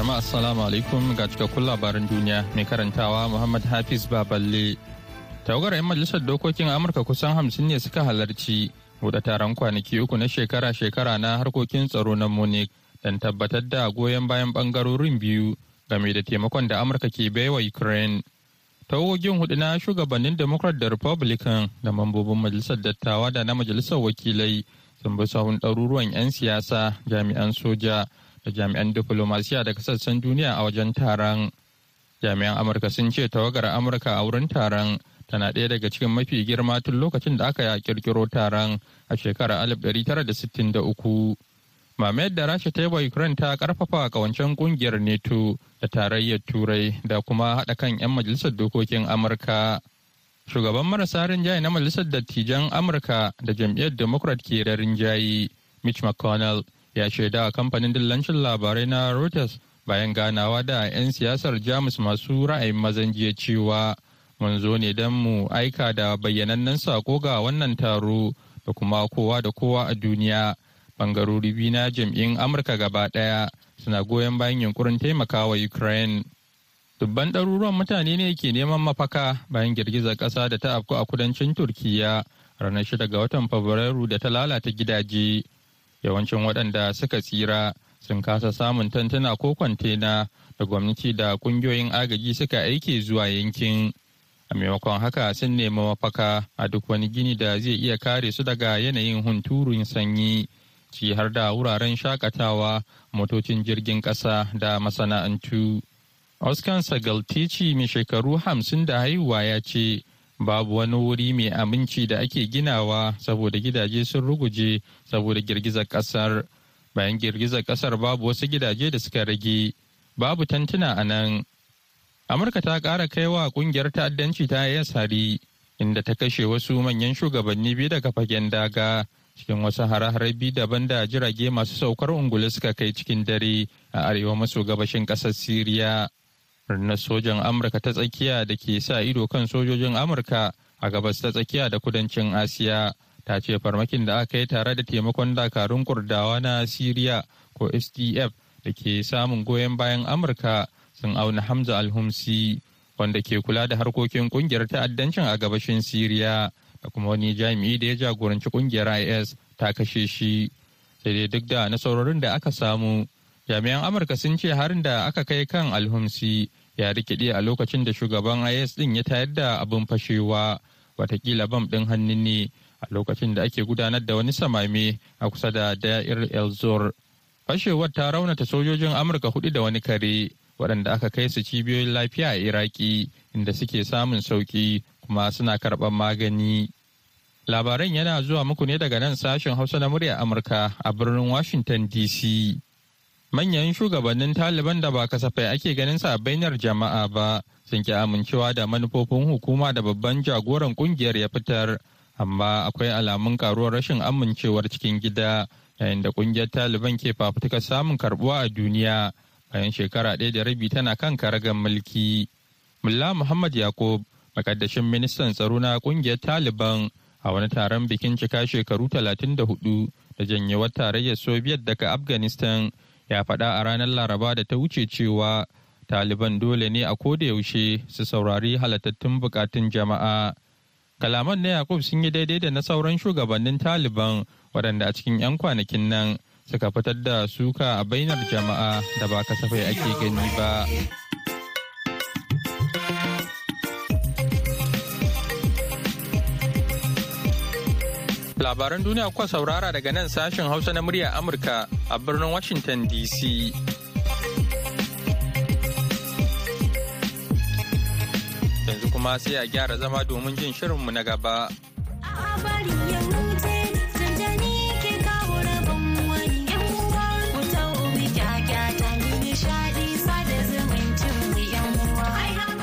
Jama'a assalamu alaikum ga cikakkun labaran duniya mai karantawa Muhammad Hafiz Baballe. Tawagar 'yan majalisar dokokin Amurka kusan hamsin ne suka halarci buɗe taron kwanaki uku na shekara-shekara na harkokin tsaro na Munich don tabbatar da goyon bayan ɓangarorin biyu game da taimakon da Amurka ke baiwa Ukraine. Tawagogin huɗu na shugabannin Democrat da Republican da mambobin majalisar dattawa da na majalisar wakilai sun bi sahun ɗaruruwan 'yan siyasa, jami'an soja, da jami'an diplomasiya daga sassan duniya a wajen taron. Jami'an amurka sun ce tawagar amurka a wurin taron tana ɗaya daga cikin mafi girma tun lokacin da aka kirkiro taron a shekarar 1963 mamayar da rasha ta yi wa ukraine ta ƙarfafa kawancen ƙungiyar neto da tarayyar turai da kuma haɗa kan 'yan majalisar dokokin amurka. Shugaban marasa rinjaye na majalisar dattijan amurka da jam'iyyar democrat ke rinjaye mitch mcconnell ya shaida kamfanin dillancin labarai na Reuters bayan ganawa da 'yan siyasar Jamus masu ra'ayin mazan jiya cewa mun zo ne don mu aika da bayyanannen sako ga wannan taro da kuma kowa da kowa a duniya bangarori biyu na jam'in Amurka gaba ɗaya suna goyon bayan yunkurin taimakawa Ukraine. Dubban ɗaruruwan mutane ne ke neman mafaka bayan girgizar ƙasa da ta afku a kudancin Turkiyya ranar shida ga watan Fabrairu da ta lalata gidaje. Yawancin waɗanda suka tsira sun kasa samun tantuna ko kwantena da gwamnati da ƙungiyoyin agaji suka aike zuwa yankin. A maimakon haka sun nemi mafaka a duk wani gini da zai iya kare su daga yanayin hunturun sanyi ci har da wuraren shaƙatawa motocin jirgin ƙasa da masana'antu. Oscar sagaltici mai shekaru hamsin da haihuwa ya ce babu wani wuri mai aminci da ake ginawa saboda gidaje sun ruguje saboda girgizar ƙasar bayan girgizar ƙasar babu wasu gidaje da suka rage. Babu tantuna a nan. Amurka ta ƙara kaiwa ƙungiyar ta'addanci ta yas hari inda ta kashe wasu manyan shugabanni biyu daga fagen daga cikin wasu hare-hare biyu daban da jirage masu saukar ungulu suka kai cikin dare a arewa maso gabashin ƙasar siriya. Rundunar sojan amurka ta tsakiya da ke sa ido kan sojojin amurka a gabas ta tsakiya da kudancin asiya ta ce farmakin da aka yi tare da taimakon dakarun kurdawa na siriya ko sdf da ke samun goyon bayan amurka sun auna hamza alhumsi wanda ke kula da harkokin ƙungiyar ta'addancin a gabashin siriya da kuma wani jami'i da ya jagoranci ƙungiyar is ta kashe shi. Sai dai duk da nasarorin da aka samu jami'an amurka sun ce harin da aka kai kan alhumsi ya rikide a lokacin da shugaban is din ya tayar da abin fashewa wataƙila bam ɗin hannun ne a lokacin da ake gudanar da wani samame a kusa da da'ir el zor. Fashewar ta raunata sojojin amurka huɗu da wani kare waɗanda aka kai su cibiyoyin lafiya a iraki inda suke samun sauƙi kuma suna karɓar magani. Labaran yana zuwa muku ne daga nan sashen hausa na murya amurka a birnin washington dc manyan shugabannin taliban da ba kasafai ake ganin bainar jama'a ba sun ki amincewa da manufofin hukuma da babban jagoran ƙungiyar ya fitar. Amma akwai alamun karuwar rashin amincewar cikin gida yayin da ƙungiyar taliban ke fafutuka samun karbuwa a duniya bayan shekara ɗaya da rabi tana kan karagar mulki. Mulla muhammad yakub makaddashin ministan tsaro na ƙungiyar taliban a wani taron bikin cika shekaru 34 da janyewar tarayyar soviet daga afghanistan ya faɗa a ranar laraba da ta wuce cewa taliban dole ne a yaushe su saurari halattattun bukatun jama'a. Kalaman na yakub sun yi daidai da na sauran shugabannin taliban waɗanda a cikin 'yan kwanakin nan suka fitar da suka a bainar jama'a da ba kasafai ake gani ba. Labaran duniya kuka saurara daga nan sashen Hausa na murya Amurka a birnin Washington DC. Yanzu kuma sai a gyara zama domin jin shirinmu na gaba.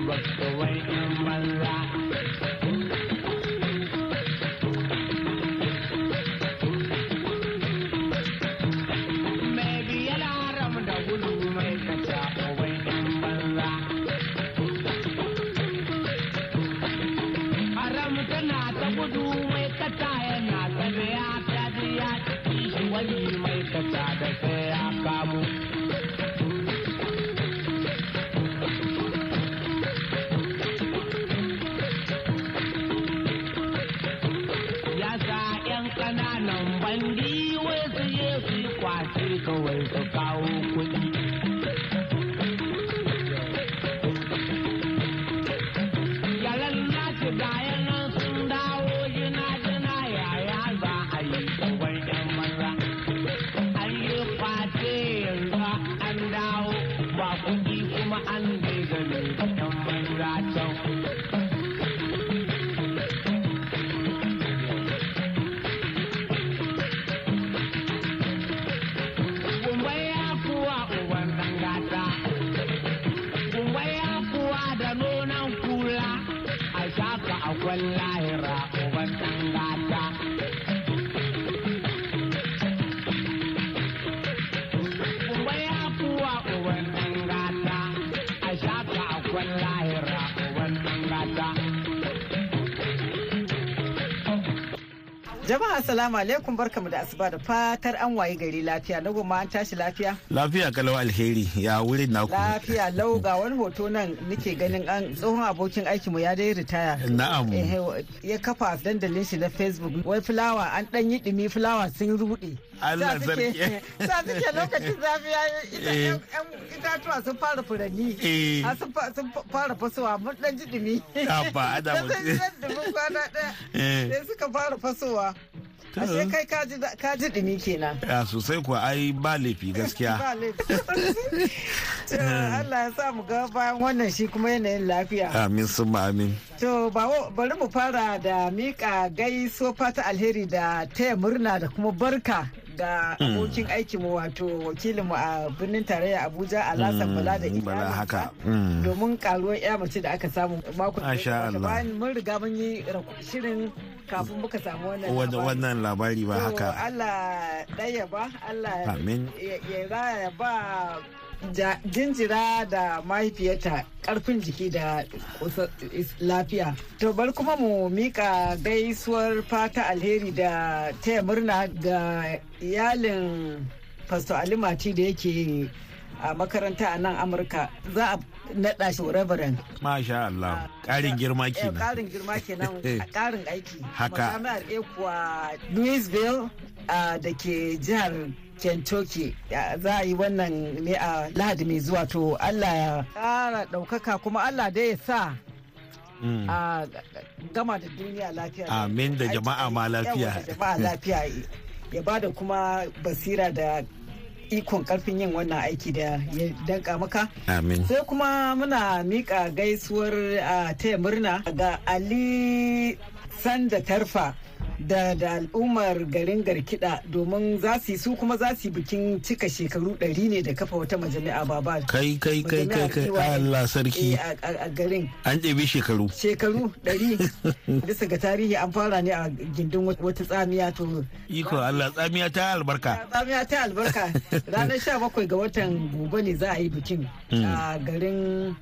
Takin ka ba su bai yan banza assalamu alaikum barkamu da asuba da fatar an wayi gari lafiya na goma an tashi lafiya. Lafiya kalau alheri ya wurin naku. Lafiya lau ga wani hoto nan nake ganin an tsohon abokin aikinmu ya dai ritaya. Na'am. Ya kafa dandalin shi na Facebook wai fulawa an dan yi dumi fulawa sun rude. Allah sarki. Sa suke lokacin zafi ya yi Eh. itatuwa sun fara furanni. Eh. Sun fa- sun fa- fara fasowa mun dan ji dumi. Abba, ana Da mutu. sun ji dumin kwana ɗaya. Eh. Sai suka fara fasowa. Ashe kai ka ji dumi kenan. Ya sosai kuwa ai ba laifi gaskiya. Ba laifi. Allah ya sa mu ga bayan wannan shi kuma yanayin lafiya. Amin sun amin. To ba- bari mu fara da mika gaiso fata alheri da taya murna da kuma barka da abokin aikinmu wato wakilinmu a birnin tarayya Abuja Alhassan Bala da Mm, Bala iyalinsa haka. Mm. domin karuwar ya mace da aka samu makon da ya bayan mun riga mun yi shirin kafin muka samu wannan labari. ba haka. Allah ɗaya ba, Allah ya raya ba jinjira da mahaifiyarta ƙarfin jiki da lafiya. To bari kuma mu mika gaisuwar fata alheri da taya murna ga iyalin Pastor Ali Mati da yake a makaranta a nan Amurka za a naɗa shi Reverend. Masha Allah. Ƙarin girma Eh, kenan. Karin girma kenan a karin aiki. Haka. Majami'ar Ekuwa Louisville da ke jihar Kentucky za a yi wannan ne a Lahadi mai zuwa to Allah ya ƙara ɗaukaka kuma Allah dai ya sa Mm. a gama da duniya lafiya. Amin da jama'a ma jama'a lafiya ya ba da kuma basira da ikon ƙarfin yin wannan aiki da ya danka maka. Amin. sai kuma muna mika gaisuwar a taya murna ga ali sanda tarfa da da al'ummar garin garkida domin za su yi su kuma za su yi bikin cika shekaru ɗari ne da kafa wata majami'a baba. Kai kai kai kai kai. Allah Eh, sarki a- a garin. An ɗebi shekaru. Shekaru ɗari. Bisa ga tarihi an fara ne a gindin wat- wata tsamiya to iko Allah tsamiya ta albarka. Tsamiya ta albarka. Ranar sha bakwai ga watan gobe ne za a yi bikin a garin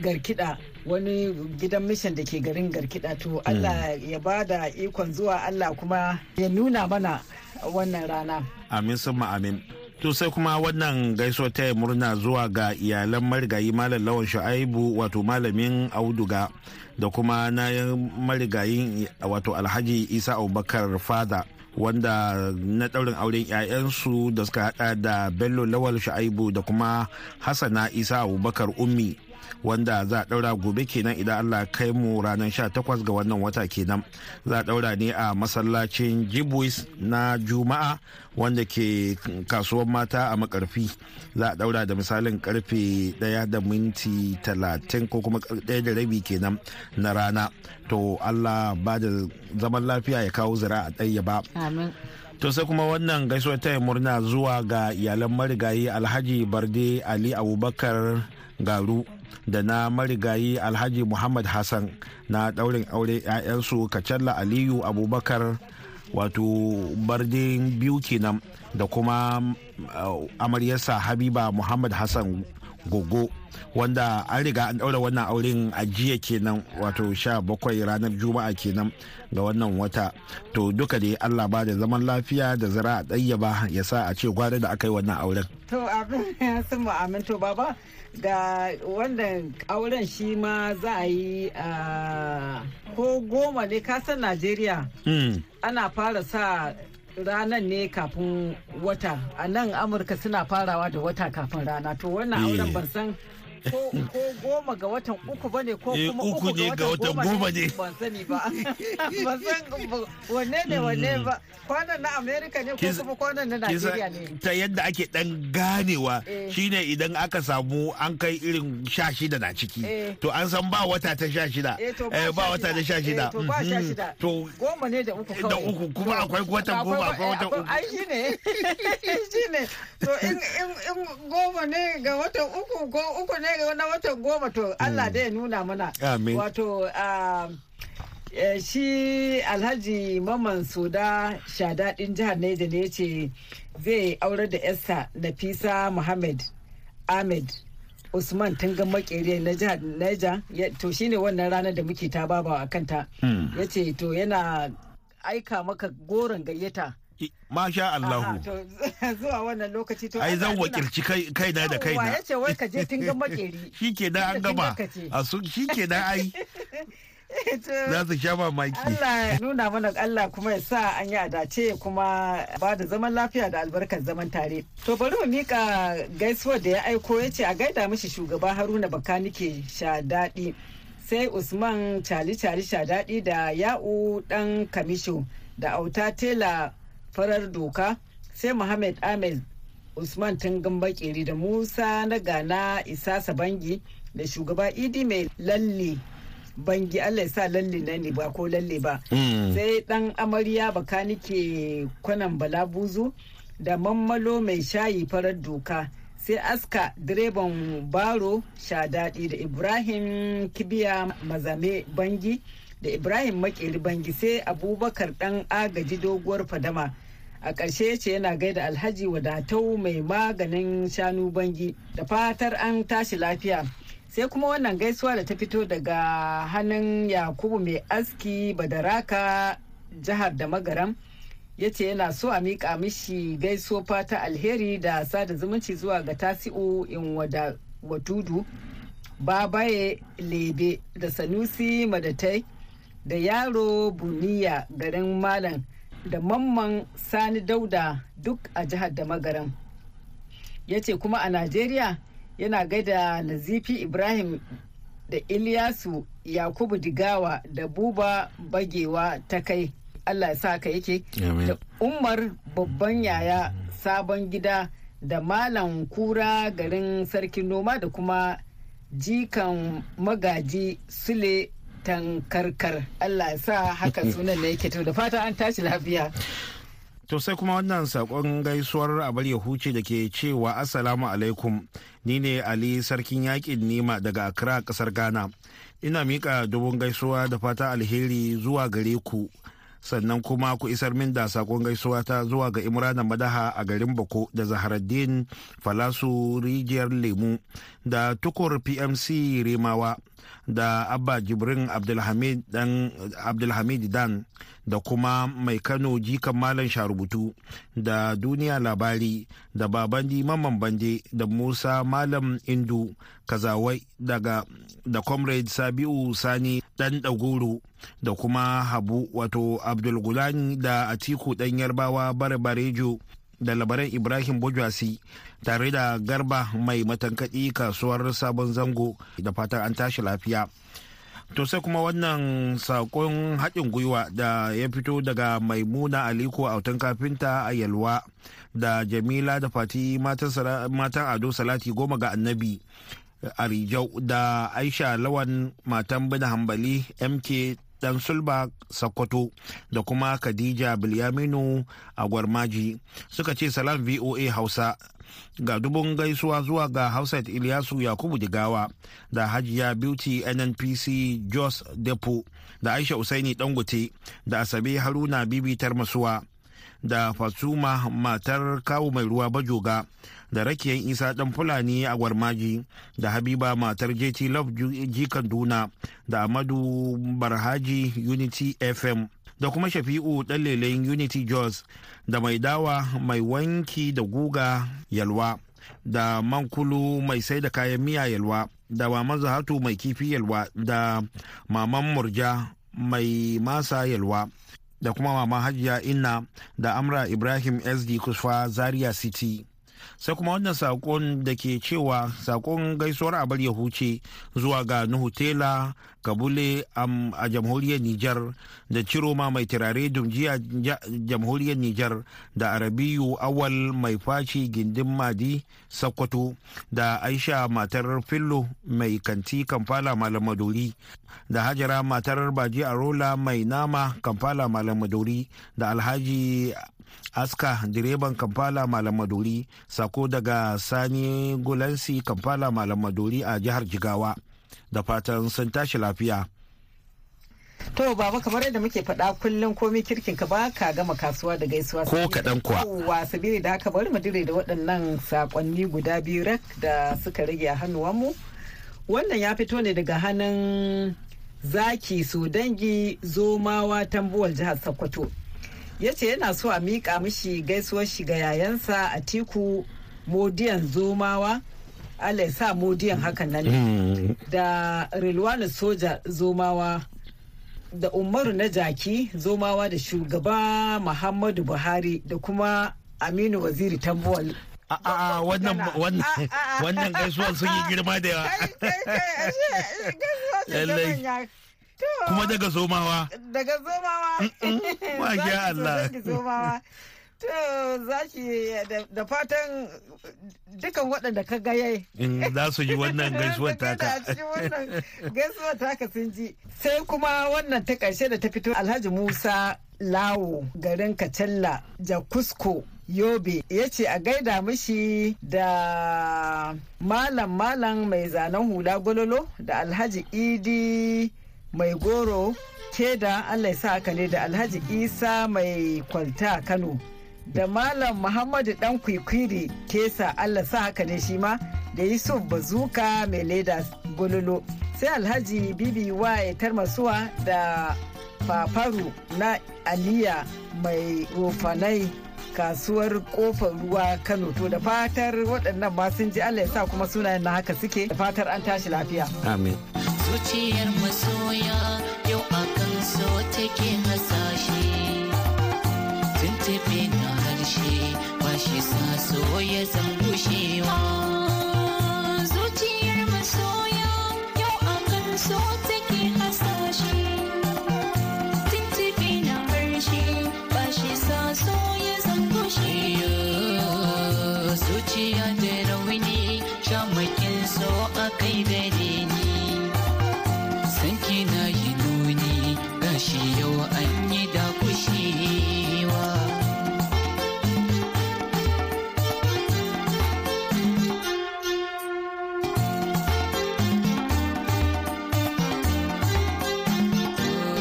garkida wani gidan mishan da ke garin garkida to Allah ya ba da ikon zuwa Allah kuma ya nuna mana wannan rana. Amin summa amin. To sai kuma wannan gaisuwar ta murna zuwa ga iyalan marigayi malam lawan shu'aibu wato malamin auduga da kuma na marigayin wato alhaji isa abubakar fada wanda na ɗaurin auren 'ya'yansu da suka hada da bello lawal shu'aibu da kuma hassana isa abubakar ummi. Wanda za a daura gobe kenan idan Allah kai mu ranar 18 ga wannan wata kenan. Za a daura ne a masallacin jibwis na juma'a wanda ke kasuwar mata a makarfi. Za a daura da misalin ƙarfe 1 da minti 30 ko kuma 1 da rabi kenan na rana. To Allah ba da zaman lafiya ya kawo zira a ɗaya ba. To sai kuma wannan gaisuwar taya murna zuwa ga iyalan marigayi Alhaji Barde Ali Abubakar Garu. Da na marigayi Alhaji Muhammad Hassan na daurin aure 'ya'yansu Kacalla Aliyu Abubakar wato Barde biyu kenan da kuma uh, amaryarsa Habiba Muhammad Hassan Gogo wanda an riga an daura wannan auren a jiya kenan wato sha bakwai ranar juma'a kenan ga wannan wata. To duka dai allah ba da zaman lafiya da zara a ɗayyaba ya sa a ce gwada da aka yi wannan auren. To abin sun amin. To baba ga wannan auren shi ma za a yi a ko goma ne. Kasan najeriya? Hmm, ana fara sa ranar ne kafin wata. A nan amurka suna farawa da wata kafin rana. To wannan Eh. auren ban san ko goma ga watan uku ba ne ko Eh, kuma uku ne ga watan goma ne. ban sani ba. Ban san wanne ne wanne ba? Kwanan na amerika ne ko kuma kwanan na najeriya ne? ta yadda ake dan ganewa Eh. shine idan aka samu an kai irin sha shida na ciki. Eh. to an san ba wata ta sha shida. Ba wata ta sha shida. To Mhm. shida. To goma ne da uku da uku kuma akwai watan goma akwai watan uku ai shi ne shi ne to in goma ne ga watan uku ko uku ne na watan goma to Allah dai ya nuna mana Amin. wato ah, eh, shi alhaji maman soda shadadin jihar neja ne ce zai aurar da yarsa nafisa muhammad ahmed usman tungan makere na jihar neja to shine wannan ranar da muke ta baba a kanta Hmm. ya ce to yana aika maka goron gayyata masha Allahu. Zuwa wannan lokaci to ai zan wakilci kai- kaina da Yawwa, kaina. ya ce wai ka je tungan makeri. Shi ke an gama. Tun da a su shi ke ai. Za su sha mamaki. Allah ya nuna mana Allah kuma ya sa an yi adace kuma ba da zaman lafiya da albarkar zaman tare. To bari mu mika gaisuwar da ya aiko ya ce a gaida mishi shugaba Haruna Bakanike Shadaɗi. Sai Usman Cali Cali Shadaɗi da Ya'u ɗan Kamisho da Auta Tela Farar Doka sai Muhammad Ahmed Usman Tungan Bakeri da Musa na Gana Isa Sabangi da shugaba Idi mai lalle bangi Allah sa lalle na ne ba ko lalle ba. Mm. Sai dan amarya bakanike kwanan balabuzu da mammalo mai shayi farar doka. Sai aska direban baro shadaɗi da Ibrahim kibiya mazame bangi da Ibrahim makeri bangi sai abubakar dan agaji doguwar fadama. A ƙarshe ce yana gaida alhaji wadatau mai maganin shanu bangi. Da fatar an tashi lafiya. Sai kuma wannan gaisuwa da ta fito daga hannun yakubu mai aski badaraka jihar da magaram. Ya ce yana so a miƙa mishi gaisuwa fata alheri da sada zumunci zuwa ga tasi'u in wada watudu babaye lebe da sanusi madatai da yaro buniya garin malam da mamman sani dauda duk a jihar da magaram ya ce kuma a najeriya yana gaida nazifi ibrahim da ilyasu yakubu digawa da buba bagewa ta kai. Allah ya sa ka yake. Da umar babban yaya sabon gida da malam kura garin sarkin noma da kuma jikan magaji sule tankarkar Allah ya sa haka sunan da yake to da fata an tashi lafiya. To sai kuma wannan saƙon gaisuwar abar huce da ke cewa Assalamu alaikum. Ni ne Ali Sarkin Yakin Nima daga Accra ƙasar Ghana. Ina miƙa dubun gaisuwa da fata alheri zuwa gare ku. Sannan kuma ku isar min da saƙon gaisuwa ta zuwa ga Imrana Madaha a garin Bako da Zaharaddin Falasu Rijiyar Lemu da Tukur PMC Remawa. Da Abba Jibrin Abdulhamid Dan da kuma mai kano jikan malam sharubutu da duniya labari da babandi mamman bande da musa malam indu kazawai daga da comrade sabiu sani dan dagoro da kuma habu wato abdulgulani da atiku dan yarbawa bare barejo da labaran ibrahim bojwasi tare da garba mai matankaɗi kasuwar sabon zango da fatan an tashi lafiya. To sai kuma wannan saƙon haɗin gwiwa da ya fito daga maimuna aliko autan kafinta a yalwa da jamila da fati matan ado salati goma ga annabi a rijau da aisha lawan matan bin hambali mk dan sulba sakkwato da kuma khadija bilyaminu a gwarmaji suka ce salam voa hausa. Ga dubun gaisuwa zuwa ga Hausat Ilyasu Yakubu Jigawa da Hajiya Beauty NNPC Jos Depo da Aisha Usaini Dangote da Asabe Haruna Bibi Tarmasuwa da Fatuma matar kawu mai ruwa Bajoga da Rakiyan Isa dan Fulani a Gwarmaji da Habiba matar JT Love Jikan Duna da Amadu Barhaji Unity FM da kuma shafi'u ɗan lelen unity jos da mai dawa mai wanki da guga yalwa da mankulu mai sai da kayan miya yalwa da maman zahatu mai kifi yalwa da maman murja mai masa yalwa da kuma maman hajiya inna da amra ibrahim sd kusfa zaria city. Sai kuma wannan saƙon da ke cewa saƙon gaisuwar abar ya huce zuwa ga nuhu tela kabule a jamhuriyar nijar da ciroma mai turare dumjiya jamhuriyar nijar da arabiyu awal mai faci gindin madi sakkwato da aisha matar fillo mai kanti kamfala malam maduri da hajara matar baji arola mai nama kamfala malam maduri da alhaji aska direban kamfala malam maduri sako daga sani gulansi kamfala malam maduri a jihar jigawa da fatan sun tashi lafiya To baba kamar yadda muke faɗa kullum komai kirkin ka ba ka gama kasuwa da gaisuwa. Ko kaɗan kuwa. Wa sabili da haka bari mu dire da waɗannan saƙonni guda biyu rak da suka rage a hannuwanmu. Wannan ya fito ne daga hannun zaki su dangi zomawa tambuwal jihar Sokoto. Ya ce yana so a miƙa mishi gaisuwar shi ga yayansa a tiku modiyan zomawa. Allah sa modiyan hakan nan da Rilwanu soja zomawa da umaru na jaki zomawa da shugaba muhammadu buhari da kuma aminu waziri tambuwal. A wannan wannan wannan gaisuwar sun yi girma da yawa. kuma daga zomawa. Daga zomawa. Ma Allah. zomawa. To zaki da fatan dukan waɗanda ka gaye za su ji wannan gaisuwar taka. gaisuwar taka sun ji. Sai kuma wannan ta ƙarshe da ta fito alhaji musa lawo garin kacalla jakusko yobe. Ya ce a gaida mishi da malam malam mai zanen hula gololo da alhaji idi mai goro keda allah ya sa haka ne da alhaji isa mai kwalta kano da malam muhammadu dan kwikwiri kesa allah sa haka ne shi ma da yusuf bazuka mai leda gololo sai alhaji bibi waye tarmasuwa da fafaru na aliya mai rofanai kasuwar ƙofar ruwa kano. To da fatar waɗannan ma sun ji allah ya sa kuma sunayen na haka suke da fatar an tashi lafiya. Amin. Zuciyar masoya yau akan so take hasashe. Tuntuɓe na harshe ba shi sa so ya zan gushewa zuciyar masoya gashi yau an yi da kushewa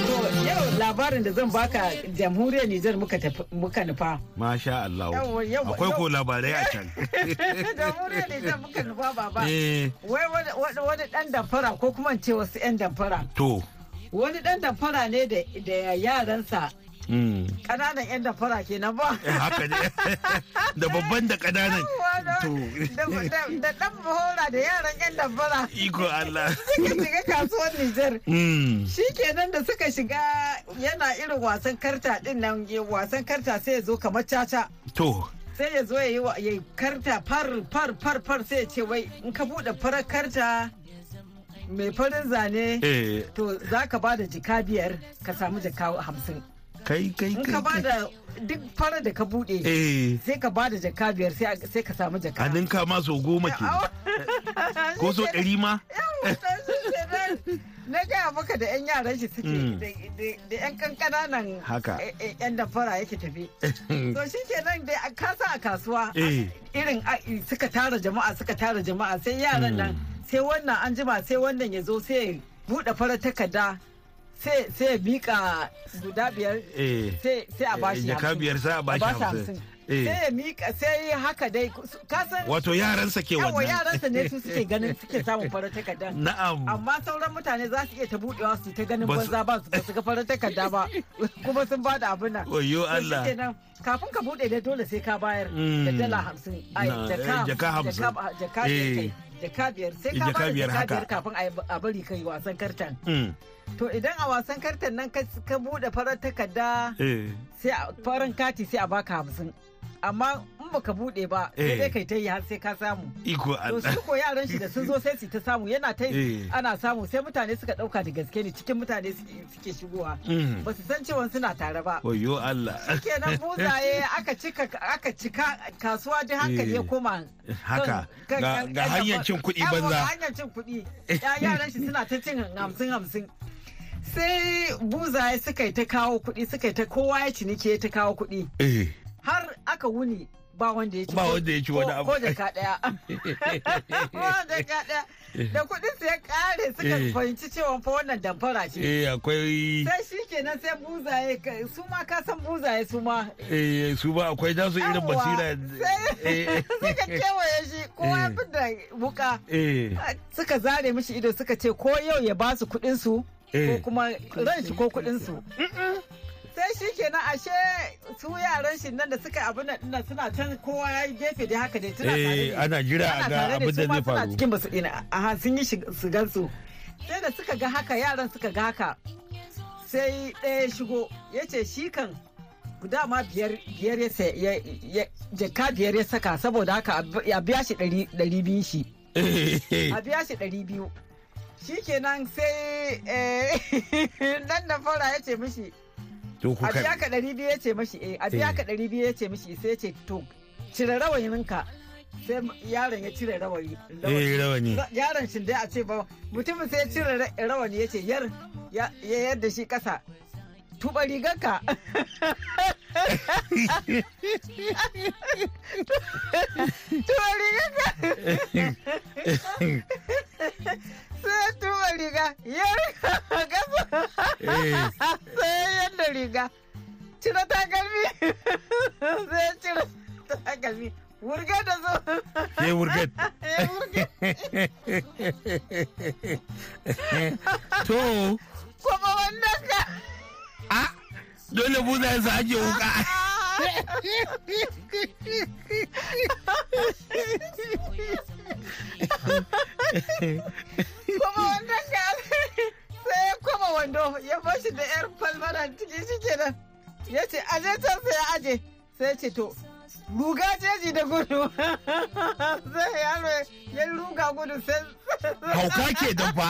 To yau labarin da zan baka jamhuriyar Nijar muka tafi- muka nufa. Masha Allah. Akwai ko labarai a can. jamhuriyar Nijar muka nufa baba. Eh, Wai wani- ɗan damfara ko kuma ce wasu 'yan damfara. to. Wani ɗan damfara ne da da yaransa mm, ƙananan 'yan damfara kenan ba. eh, Haka ne. Da babban da ƙananan. To. Da da ɗan mahora da yaran 'yan damfara Iko Allah. suka shiga kasuwar Nijar. Mm, Shi kenan da suka shiga yana irin wasan karta ɗin nan wasan karta sai ya zo kamar caca. To. sai ya zo ya yi wa- ya yi karta far far far far sai ya ce wai in ka buɗe farar karta mai farin zane Eh, to za ka ba da jika biyar ka samu jika hamsin kai kai kai. ka ba kai. da duk farar da ka buɗe Eh, sai ka ba da jika biyar sai ka samu jika a ninka ma sau goma ke. Ko sau ɗari ma? na gaya maka da 'yan yaran shi suke Mm. da da- da 'yan kankananan Haka. 'yan damfara yake tafi to shi kenan da a kasa a kasuwa Eh. irin suka tara jama'a suka tara jama'a sai yaran nan sai wannan an jima sai wannan ya zo sai buɗe farar takarda sai sai ya miƙa guda biyar Eh. sai a bashi hamsin. biyar sai a bashi hamsin. Eh. sai ya miƙa sai haka dai ka san Wato yaransa ke yawa wannan. yaransa ne su suke ganin suke samun farar takarda Na'am. amma sauran mutane za su iya ta buɗewa su ta ganin banza ba su ga farar takarda ba kuma sun ba da Wayo To Allah. kafin ka buɗe da dole sai ka bayar da dala hamsin ai Na, jaka eh, jaka hamsin. jaka- jaka biyar sai ka ba da biyar jaka biyar kafin a bari kai wasan kartan. Mm, to idan a wasan kartan nan ka buɗe farar takarda eh. sai farin kati sai a baka hamsin. Amma in baka buɗe ba sai Eh. kai ta yi har sai ka samu Iko to su ko yaran shi da sun zo sai su ta samu yana ta Eh. ana samu sai mutane suka ɗauka da gaske ne cikin mutane suke shigowa Mm. ba su san cewa suna tare ba Wayo Allah. kenan buzaye aka cika aka cika kasuwa da hankali ya Eh. koma Haka, ga- hanyar cin kuɗi banza. ga hanyar cin kuɗi Ya- yaran shi suna ta cin hamsin hamsin sai buzaye suka yi ta kawo kuɗi suka yi ta kowa ya ciniki ya ta kawo kuɗi Eh. Aka wuni ba wanda ya ci Ba ko- wanda ya ci wani ko- abu. ko jaka ɗaya ba jaka ɗaya da kuɗin su ya kare suka Eh. fahimci cewa fa wannan damfara ce Eh akwai sai shi kenan sai buzaye ka- su ma ka san buzaye su ma eh su ba akwai nasu irin Yawwa, basira. sai Eh, suka kewaye shi kowa ya Eh. fidda wuka eh. suka zare mishi ido suka ce ko yau ya ba su kuɗin su ko Eh. kuma ran shi ko kuɗin su sai shi kenan ashe su yaran shi nan da suka abin nan ɗin nan suna can kowa ya yi gefe da haka dai suna tare Eh ana jira a ga tare da abin su da ma zai faru. cikin ba su ina aha sun yi shigar su sai da suka ga haka yaran suka ga haka sai ɗaya shigo ya ce shi kan dama biyar biyar ya jaka biyar ya saka saboda haka a biya shi ɗari biyu shi. A biya shi ɗari biyu. Shikenan sai eh, nan da fara ya ce mishi a biya ka ɗari biyu ya ce mashi eh a biya Eh. ka ɗari biyu ya ce mashi sai ya ce to cire rawaninka sai yaron ya cire rawani Eh rawani. yaron shi dai a ce ba mutumin sai ya cire ra- rawani ya ce yar ya ya yadda shi kasa tuba rigarka tuba rigarka sai ya tuba riga yar kasa Eh. sai yadda riga. Cire takalmi. Sai ya cire takalmi. Wurga da zo. Ke ya wurga. To. Kuma wannan ka. A dole buza ya sa ake wuka. kuma wannan ka sai ya koma wando ya bashi da yar falmara ciki shi kenan ya ce aje can sai ya aje sai ya ce to ruga jeji da gudu sai yaro ya ruga gudu sai Hauka ke dan fa.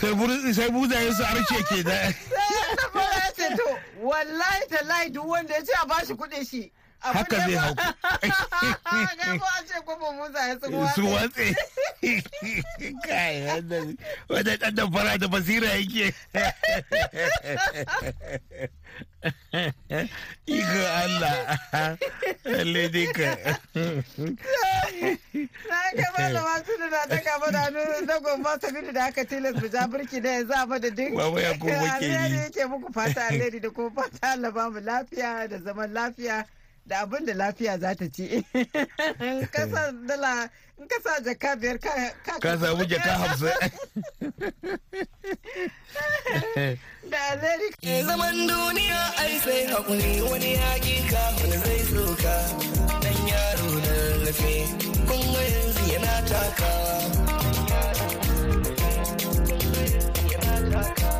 Sai bur- sai buza ya su arce ke da. sai ya ce to wallahi tallahi duk wanda ya ce a bashi kuɗin shi. Haka da zai hau. su watse. kai wannan dan da fara da basira yake iko Allah dai ka Na ga malama tunu na ta kama da hannu na gomba sabida da aka tilas mu ja birki da yanzu a madadin. Baba ya kuma ke yi. Alheri yake muku fata alheri da kuma fata Allah ba mu lafiya da zaman lafiya da abin da lafiya za ta ci. In ka sa dala in ka sa jaka biyar ka ka samu jaka hamsin da alheri. Ke zaman duniya ai sai haƙuri wani yaƙi ka wani zai soka dan yaro da lallafe kun ga yanzu yana takawa. Eh,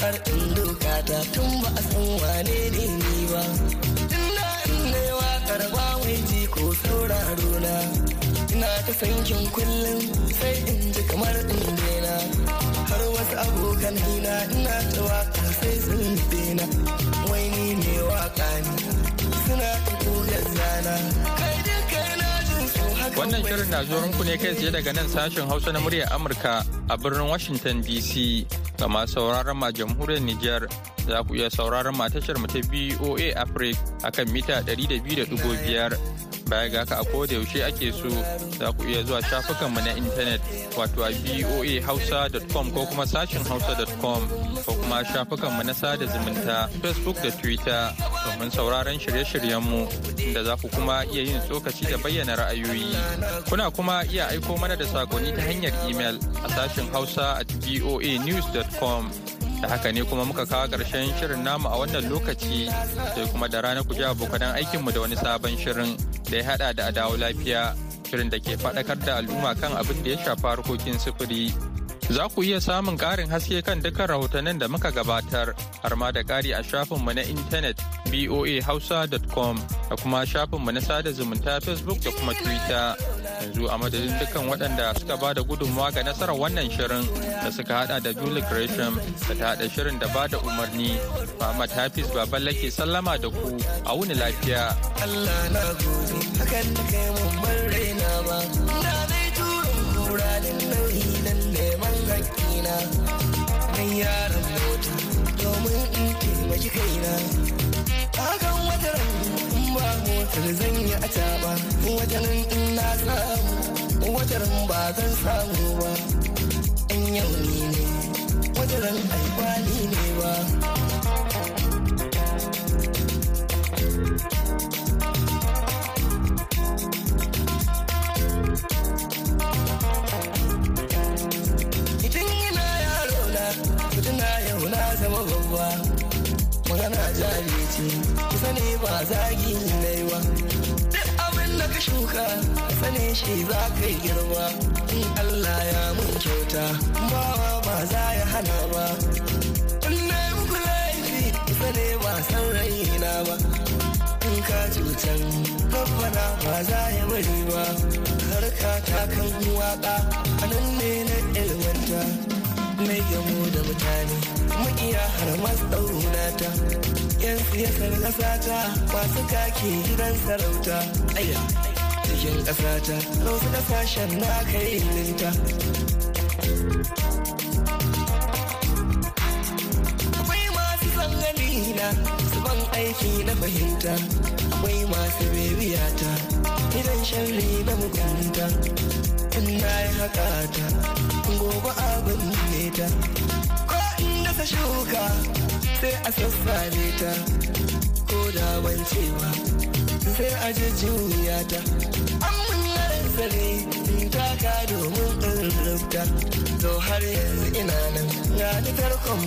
Har in doka ta tun ba a san wane ne ni ba. Ina in na yi waƙar ba wai ji ko sauraro na. Ina ta sankin kullum sai in ji kamar in daina. har wasu abokan hina ina ta waƙa sai sun dena wai ni ne waƙa ne suna ta kogar zana Wannan shirin na muku ne kai tsaye daga nan sashen Hausa na muryar Amurka a birnin Washington DC. Ga masu sauraron ma jamhuriyar Nijar za ku iya sauraron ma tashar mu ta BOA Africa akan mita 200.5. Baya ga haka a koda yaushe ake so za ku iya zuwa shafukanmu na intanet wato a boahausa.com ko kuma sashin hausa.com ko kuma shafukanmu na sada zumunta Facebook da Twitter domin sauraron shirye-shiryenmu da za ku kuma iya yin tsokaci da bayyana ra'ayoyi. Kuna kuma iya aiko mana da saƙonni ta hanyar email a sashin hausa at voanews.com. da haka ne kuma muka kawo ƙarshen shirin namu a wannan lokaci sai kuma da rana ku ji abokanan aikinmu da wani sabon shirin da ya hada da adawo lafiya. Shirin da ke faɗakar da al'umma kan abin da ya shafa harkokin sufuri. Za ku iya samun ƙarin haske kan dukkan rahotannin da muka gabatar har ma da ƙari a shafinmu na intanet boahausa.com da kuma shafinmu na sada zumunta facebook da kuma twitter. Yanzu a madadin dukkan waɗanda suka ba da gudunmawa ga nasarar wannan shirin da suka hada da Julie Gresham da ta hada shirin da ba da umarni Muhammad Hafiz Baballe ke sallama da ku a wuni lafiya. Allah na gode hakan da kai mun raina ba. Na zai turin kura da nauyi dan neman hakkina dan yaran mota domin in taimaki kaina. Ba motar zan yi a taɓa wata nan in na samu wata ran ba zan samu ba. In yau ne wata ran alfani ne ba. Jari ce kusa ne ba zagi nai ba duk abin da ka shuka sane shi za ka yi girma in Allah ya mun kyauta bawa ba za ya hana ba. In na yi muku laifi kusa ne ba san raina ba. In ka cutan rabbana ba za ya bari ba. Harka ta kan waƙa a ne na ilmanta. Mai gamo da mutane makiya har masu ɗaunata yan siyasar ƙasata masu kake gidan sarauta aya cikin ƙasata wasu ƙasashen na kai linta akwai masu zangani na su aiki na fahimta. Akwai masu bebiyata idan sharri na mugunta. In na yi haka ta gobe abin ne ta. Ko inda ta shuka sai a sassare ta. Ko da ban cewa sai a jujjuya ta. Mun sani in taka domin in rufta. To har yanzu ina nan ga ni tarkon